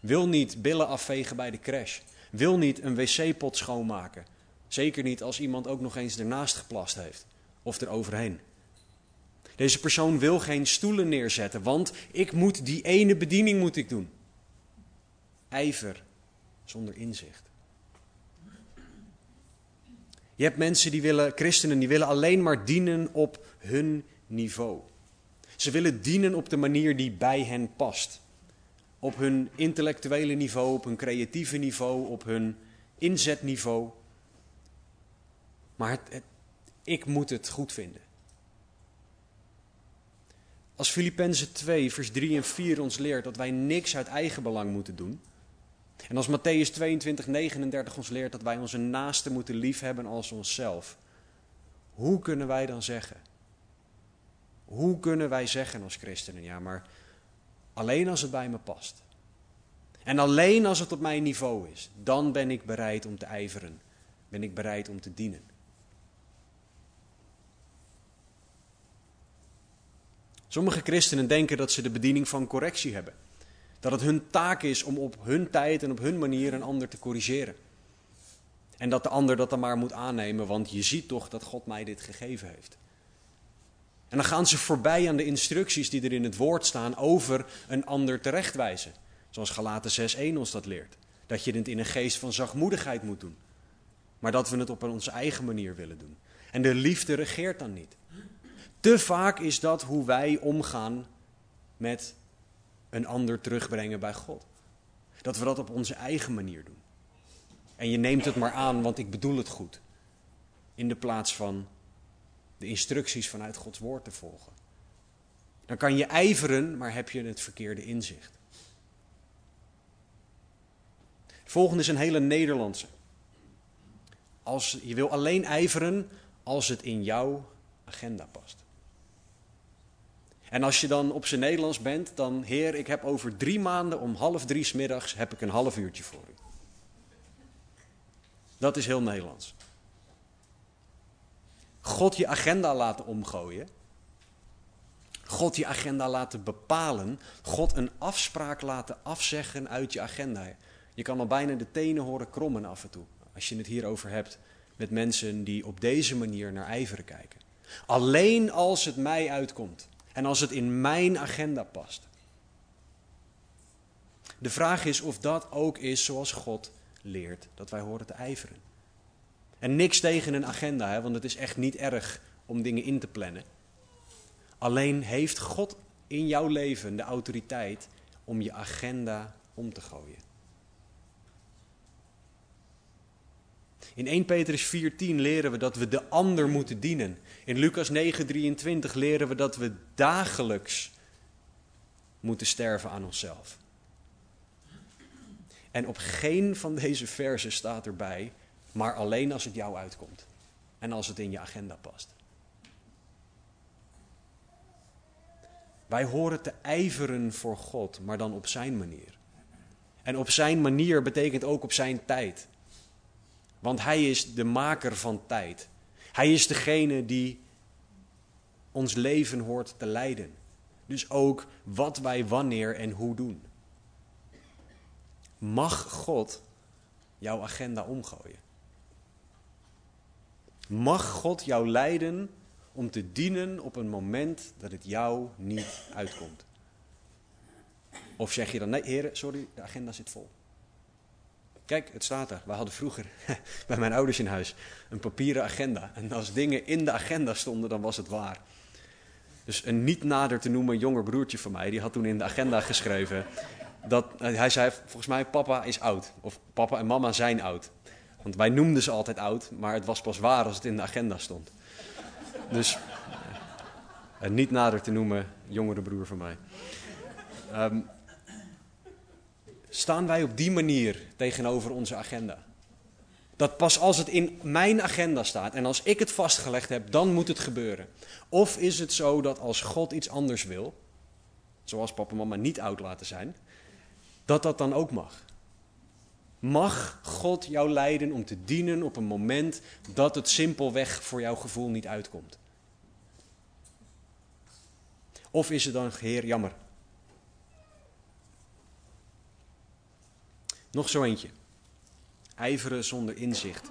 Wil niet billen afvegen bij de crash. Wil niet een wc-pot schoonmaken. Zeker niet als iemand ook nog eens ernaast geplast heeft. Of eroverheen. Deze persoon wil geen stoelen neerzetten, want ik moet die ene bediening moet ik doen. Ijver zonder inzicht. Je hebt mensen die willen, christenen, die willen alleen maar dienen op hun niveau. Ze willen dienen op de manier die bij hen past. Op hun intellectuele niveau, op hun creatieve niveau, op hun inzetniveau. Maar het, ik moet het goed vinden. Als Filippenzen 2, vers 3 en 4 ons leert dat wij niks uit eigen belang moeten doen. En als Matthäus 22, 39 ons leert dat wij onze naasten moeten liefhebben als onszelf. Hoe kunnen wij dan zeggen? Hoe kunnen wij zeggen als christenen? Ja, maar alleen als het bij me past. En alleen als het op mijn niveau is, dan ben ik bereid om te ijveren. Ben ik bereid om te dienen. Sommige christenen denken dat ze de bediening van correctie hebben. Dat het hun taak is om op hun tijd en op hun manier een ander te corrigeren. En dat de ander dat dan maar moet aannemen, want je ziet toch dat God mij dit gegeven heeft. En dan gaan ze voorbij aan de instructies die er in het woord staan over een ander terechtwijzen. Zoals Galaten 6.1 ons dat leert. Dat je het in een geest van zachtmoedigheid moet doen. Maar dat we het op onze eigen manier willen doen. En de liefde regeert dan niet. Te vaak is dat hoe wij omgaan met een ander terugbrengen bij God. Dat we dat op onze eigen manier doen. En je neemt het maar aan, want ik bedoel het goed. In de plaats van de instructies vanuit Gods woord te volgen. Dan kan je ijveren, maar heb je het verkeerde inzicht. volgende is een hele Nederlandse. Als, je wil alleen ijveren als het in jouw agenda past. En als je dan op zijn Nederlands bent, dan Heer, ik heb over drie maanden om half drie smiddags heb ik een half uurtje voor u. Dat is heel Nederlands. God je agenda laten omgooien. God je agenda laten bepalen. God een afspraak laten afzeggen uit je agenda. Je kan al bijna de tenen horen krommen af en toe. Als je het hierover hebt met mensen die op deze manier naar ijveren kijken. Alleen als het mij uitkomt. En als het in mijn agenda past. De vraag is of dat ook is zoals God leert dat wij horen te ijveren. En niks tegen een agenda, hè, want het is echt niet erg om dingen in te plannen. Alleen heeft God in jouw leven de autoriteit om je agenda om te gooien. In 1 Petrus 4:10 leren we dat we de ander moeten dienen. In Lucas 9:23 leren we dat we dagelijks moeten sterven aan onszelf. En op geen van deze versen staat erbij, maar alleen als het jou uitkomt en als het in je agenda past. Wij horen te ijveren voor God, maar dan op zijn manier. En op zijn manier betekent ook op zijn tijd. Want Hij is de maker van tijd. Hij is degene die ons leven hoort te leiden. Dus ook wat wij wanneer en hoe doen. Mag God jouw agenda omgooien? Mag God jou leiden om te dienen op een moment dat het jou niet uitkomt? Of zeg je dan, nee heren, sorry, de agenda zit vol. Kijk, het staat er. We hadden vroeger bij mijn ouders in huis een papieren agenda. En als dingen in de agenda stonden, dan was het waar. Dus een niet nader te noemen jonger broertje van mij, die had toen in de agenda geschreven dat hij zei volgens mij papa is oud of papa en mama zijn oud. Want wij noemden ze altijd oud, maar het was pas waar als het in de agenda stond. Dus een niet nader te noemen jongere broer van mij. Um, Staan wij op die manier tegenover onze agenda? Dat pas als het in mijn agenda staat en als ik het vastgelegd heb, dan moet het gebeuren. Of is het zo dat als God iets anders wil, zoals papa en mama niet oud laten zijn, dat dat dan ook mag? Mag God jou leiden om te dienen op een moment dat het simpelweg voor jouw gevoel niet uitkomt? Of is het dan, Heer, jammer? Nog zo eentje. Ijveren zonder inzicht.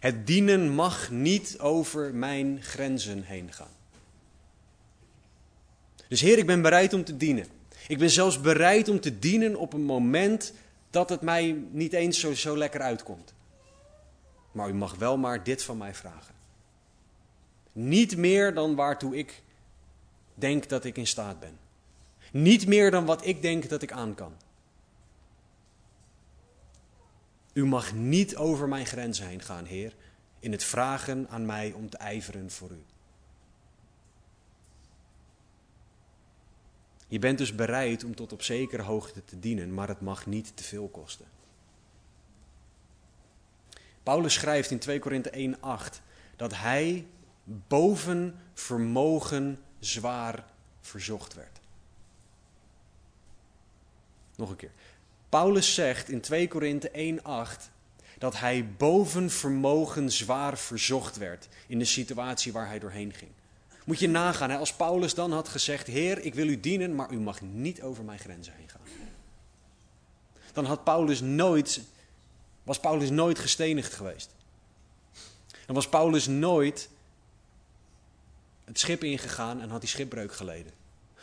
Het dienen mag niet over mijn grenzen heen gaan. Dus Heer, ik ben bereid om te dienen. Ik ben zelfs bereid om te dienen op een moment dat het mij niet eens zo, zo lekker uitkomt. Maar u mag wel maar dit van mij vragen. Niet meer dan waartoe ik denk dat ik in staat ben. Niet meer dan wat ik denk dat ik aan kan. U mag niet over mijn grenzen heen gaan, Heer, in het vragen aan mij om te ijveren voor U. Je bent dus bereid om tot op zekere hoogte te dienen, maar het mag niet te veel kosten. Paulus schrijft in 2 Korinthe 1:8 dat hij boven vermogen zwaar verzocht werd. Nog een keer. Paulus zegt in 2 Korinthe 1:8 dat hij boven vermogen zwaar verzocht werd in de situatie waar hij doorheen ging. Moet je nagaan, als Paulus dan had gezegd: Heer, ik wil u dienen, maar u mag niet over mijn grenzen heen gaan. Dan had Paulus nooit, was Paulus nooit gestenigd geweest. Dan was Paulus nooit het schip ingegaan en had hij schipbreuk geleden.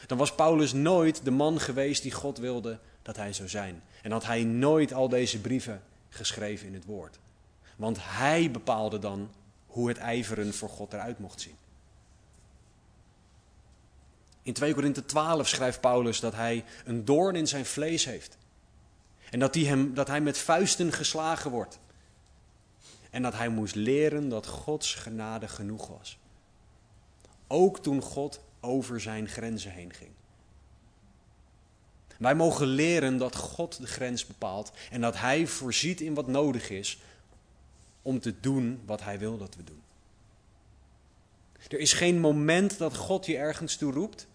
Dan was Paulus nooit de man geweest die God wilde dat hij zou zijn. En had hij nooit al deze brieven geschreven in het woord. Want hij bepaalde dan hoe het ijveren voor God eruit mocht zien. In 2 Korinthe 12 schrijft Paulus dat hij een doorn in zijn vlees heeft. En dat hij, hem, dat hij met vuisten geslagen wordt. En dat hij moest leren dat Gods genade genoeg was. Ook toen God over zijn grenzen heen ging. Wij mogen leren dat God de grens bepaalt en dat Hij voorziet in wat nodig is om te doen wat Hij wil dat we doen. Er is geen moment dat God je ergens toe roept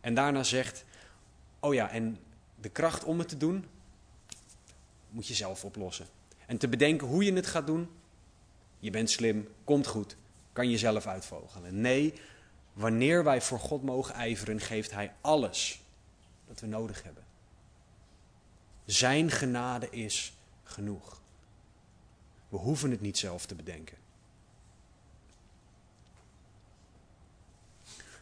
en daarna zegt: Oh ja, en de kracht om het te doen moet je zelf oplossen. En te bedenken hoe je het gaat doen, je bent slim, komt goed, kan je zelf uitvogelen. Nee, wanneer wij voor God mogen ijveren, geeft Hij alles dat we nodig hebben. Zijn genade is genoeg. We hoeven het niet zelf te bedenken.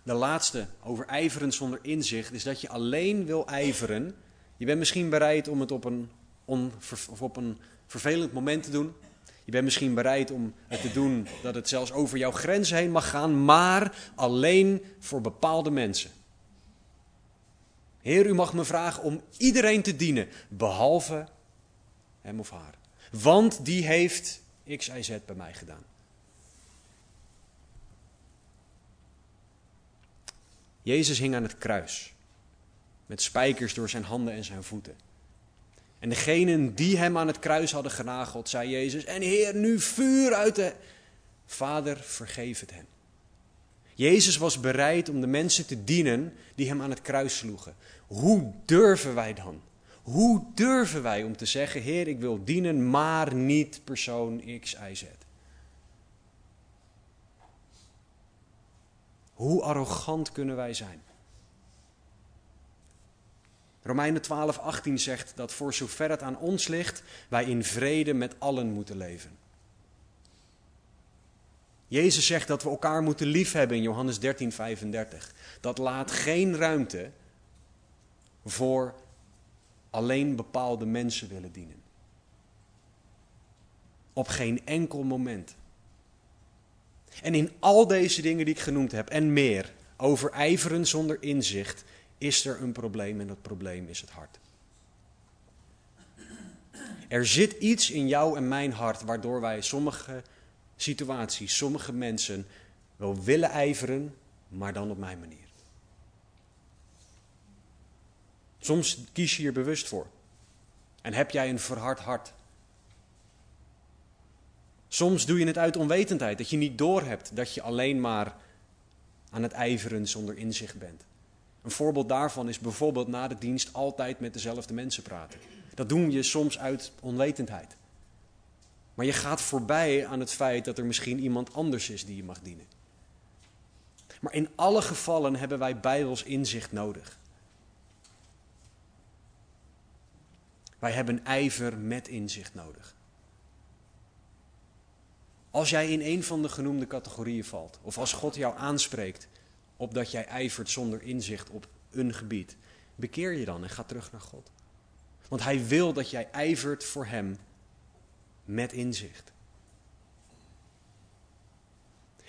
De laatste over ijveren zonder inzicht is dat je alleen wil ijveren. Je bent misschien bereid om het op een, of op een vervelend moment te doen. Je bent misschien bereid om het te doen dat het zelfs over jouw grens heen mag gaan, maar alleen voor bepaalde mensen. Heer, u mag me vragen om iedereen te dienen, behalve hem of haar. Want die heeft X, Y, Z bij mij gedaan. Jezus hing aan het kruis, met spijkers door zijn handen en zijn voeten. En degenen die hem aan het kruis hadden genageld, zei Jezus, en Heer, nu vuur uit de... Vader, vergeef het hen. Jezus was bereid om de mensen te dienen die hem aan het kruis sloegen. Hoe durven wij dan? Hoe durven wij om te zeggen: Heer, ik wil dienen, maar niet persoon X, Y, Z? Hoe arrogant kunnen wij zijn? Romeinen 12, 18 zegt dat voor zover het aan ons ligt, wij in vrede met allen moeten leven. Jezus zegt dat we elkaar moeten liefhebben in Johannes 13, 35. Dat laat geen ruimte voor alleen bepaalde mensen willen dienen. Op geen enkel moment. En in al deze dingen die ik genoemd heb en meer, over ijveren zonder inzicht, is er een probleem en dat probleem is het hart. Er zit iets in jou en mijn hart waardoor wij sommige situaties, sommige mensen wel willen ijveren, maar dan op mijn manier. Soms kies je hier bewust voor. En heb jij een verhard hart. Soms doe je het uit onwetendheid, dat je niet doorhebt dat je alleen maar aan het ijveren zonder inzicht bent. Een voorbeeld daarvan is bijvoorbeeld na de dienst altijd met dezelfde mensen praten. Dat doen je soms uit onwetendheid. Maar je gaat voorbij aan het feit dat er misschien iemand anders is die je mag dienen. Maar in alle gevallen hebben wij Bijbels inzicht nodig. Wij hebben ijver met inzicht nodig. Als jij in een van de genoemde categorieën valt, of als God jou aanspreekt op dat jij ijvert zonder inzicht op een gebied, bekeer je dan en ga terug naar God. Want Hij wil dat jij ijvert voor Hem met inzicht.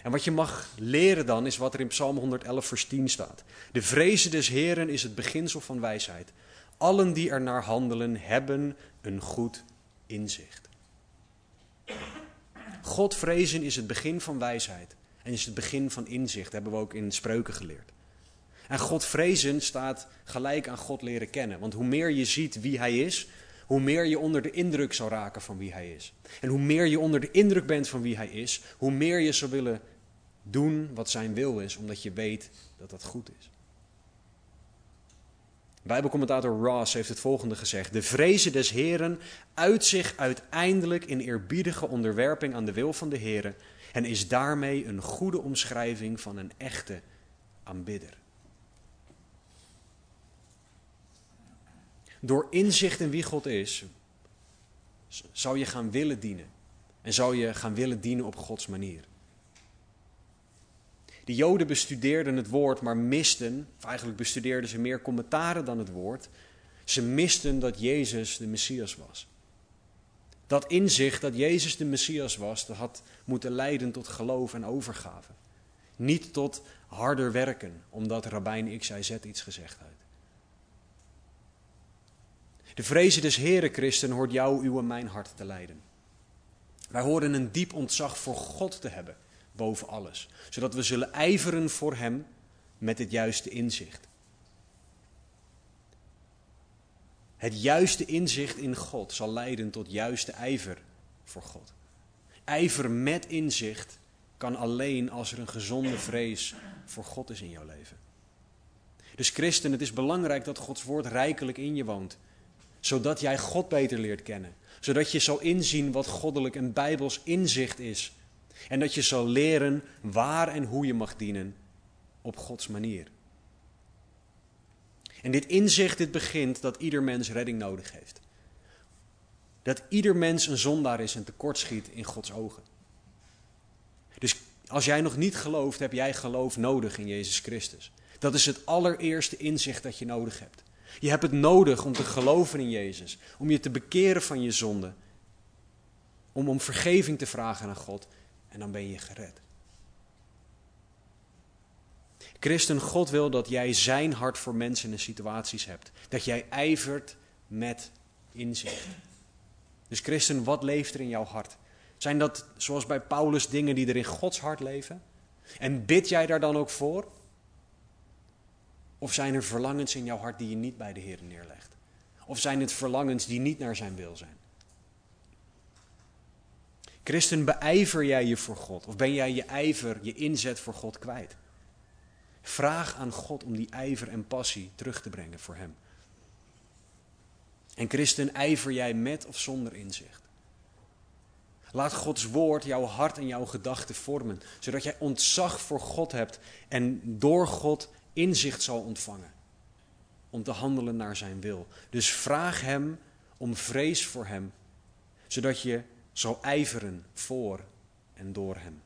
En wat je mag leren dan is wat er in Psalm 111 vers 10 staat. De vrezen des Heren is het beginsel van wijsheid. Allen die er naar handelen hebben een goed inzicht. God vrezen is het begin van wijsheid en is het begin van inzicht, hebben we ook in spreuken geleerd. En God vrezen staat gelijk aan God leren kennen. Want hoe meer je ziet wie Hij is, hoe meer je onder de indruk zal raken van wie Hij is. En hoe meer je onder de indruk bent van wie Hij is, hoe meer je zou willen doen wat Zijn wil is, omdat je weet dat dat goed is. Bijbelcommentator Ross heeft het volgende gezegd: De vrezen des Heren uit zich uiteindelijk in eerbiedige onderwerping aan de wil van de Heren en is daarmee een goede omschrijving van een echte aanbidder. Door inzicht in wie God is, zou je gaan willen dienen. En zou je gaan willen dienen op Gods manier. De Joden bestudeerden het woord, maar misten, of eigenlijk bestudeerden ze meer commentaren dan het woord. Ze misten dat Jezus de Messias was. Dat inzicht dat Jezus de Messias was, dat had moeten leiden tot geloof en overgave. Niet tot harder werken, omdat Rabijn XIZ iets gezegd heeft. De vrezen des Heere Christen hoort jou, uw mijn hart te leiden. Wij horen een diep ontzag voor God te hebben, boven alles. Zodat we zullen ijveren voor Hem met het juiste inzicht. Het juiste inzicht in God zal leiden tot juiste ijver voor God. Ijver met inzicht kan alleen als er een gezonde vrees voor God is in jouw leven. Dus christen, het is belangrijk dat Gods woord rijkelijk in je woont zodat jij God beter leert kennen. Zodat je zal inzien wat goddelijk en bijbels inzicht is. En dat je zal leren waar en hoe je mag dienen op Gods manier. En dit inzicht, dit begint dat ieder mens redding nodig heeft. Dat ieder mens een zondaar is en tekortschiet in Gods ogen. Dus als jij nog niet gelooft, heb jij geloof nodig in Jezus Christus. Dat is het allereerste inzicht dat je nodig hebt. Je hebt het nodig om te geloven in Jezus, om je te bekeren van je zonde, om om vergeving te vragen aan God en dan ben je gered. Christen, God wil dat jij zijn hart voor mensen en situaties hebt. Dat jij ijvert met inzicht. Dus christen, wat leeft er in jouw hart? Zijn dat, zoals bij Paulus, dingen die er in Gods hart leven? En bid jij daar dan ook voor? Of zijn er verlangens in jouw hart die je niet bij de Heer neerlegt? Of zijn het verlangens die niet naar zijn wil zijn? Christen, beijver jij je voor God? Of ben jij je ijver, je inzet voor God kwijt? Vraag aan God om die ijver en passie terug te brengen voor Hem. En christen, ijver jij met of zonder inzicht? Laat Gods woord jouw hart en jouw gedachten vormen, zodat jij ontzag voor God hebt en door God inzicht zal ontvangen om te handelen naar zijn wil. Dus vraag hem om vrees voor hem, zodat je zal ijveren voor en door hem.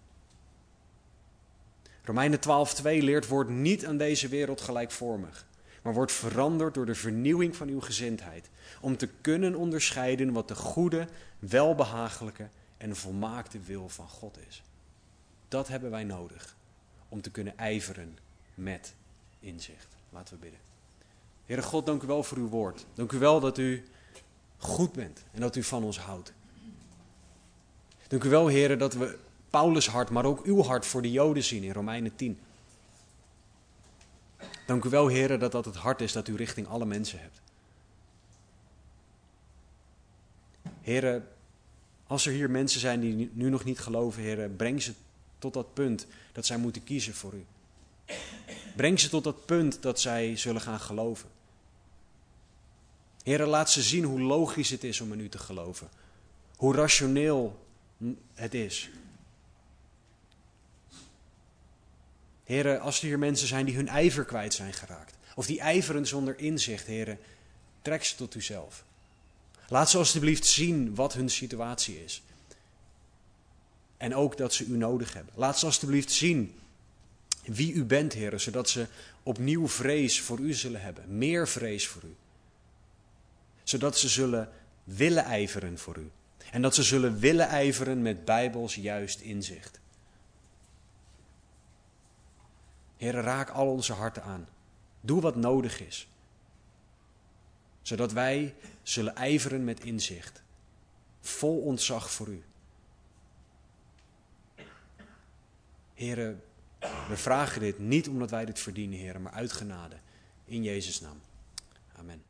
Romeinen 12:2 leert wordt niet aan deze wereld gelijkvormig, maar wordt veranderd door de vernieuwing van uw gezindheid, om te kunnen onderscheiden wat de goede, welbehagelijke en volmaakte wil van God is. Dat hebben wij nodig om te kunnen ijveren met inzicht. Laten we bidden. Heere God, dank u wel voor uw woord. Dank u wel dat u goed bent en dat u van ons houdt. Dank u wel, Heere, dat we Paulus' hart, maar ook uw hart voor de Joden zien in Romeinen 10. Dank u wel, Heere, dat dat het hart is dat u richting alle mensen hebt. Heere, Als er hier mensen zijn die nu nog niet geloven, Heer, breng ze tot dat punt dat zij moeten kiezen voor u. Breng ze tot dat punt dat zij zullen gaan geloven. Heer, laat ze zien hoe logisch het is om in u te geloven. Hoe rationeel het is. Heren, als er hier mensen zijn die hun ijver kwijt zijn geraakt, of die ijveren zonder inzicht, heren, trek ze tot uzelf. Laat ze alstublieft zien wat hun situatie is. En ook dat ze u nodig hebben. Laat ze alstublieft zien wie u bent, heren, zodat ze opnieuw vrees voor u zullen hebben. Meer vrees voor u. Zodat ze zullen willen ijveren voor u. En dat ze zullen willen ijveren met bijbels juist inzicht. Heer, raak al onze harten aan. Doe wat nodig is. Zodat wij zullen ijveren met inzicht. Vol ontzag voor u. Heren, we vragen dit niet omdat wij dit verdienen, heren, maar uit genade. In Jezus' naam. Amen.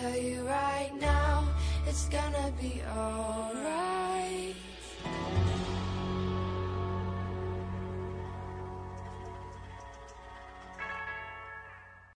tell you right now, it's gonna be alright.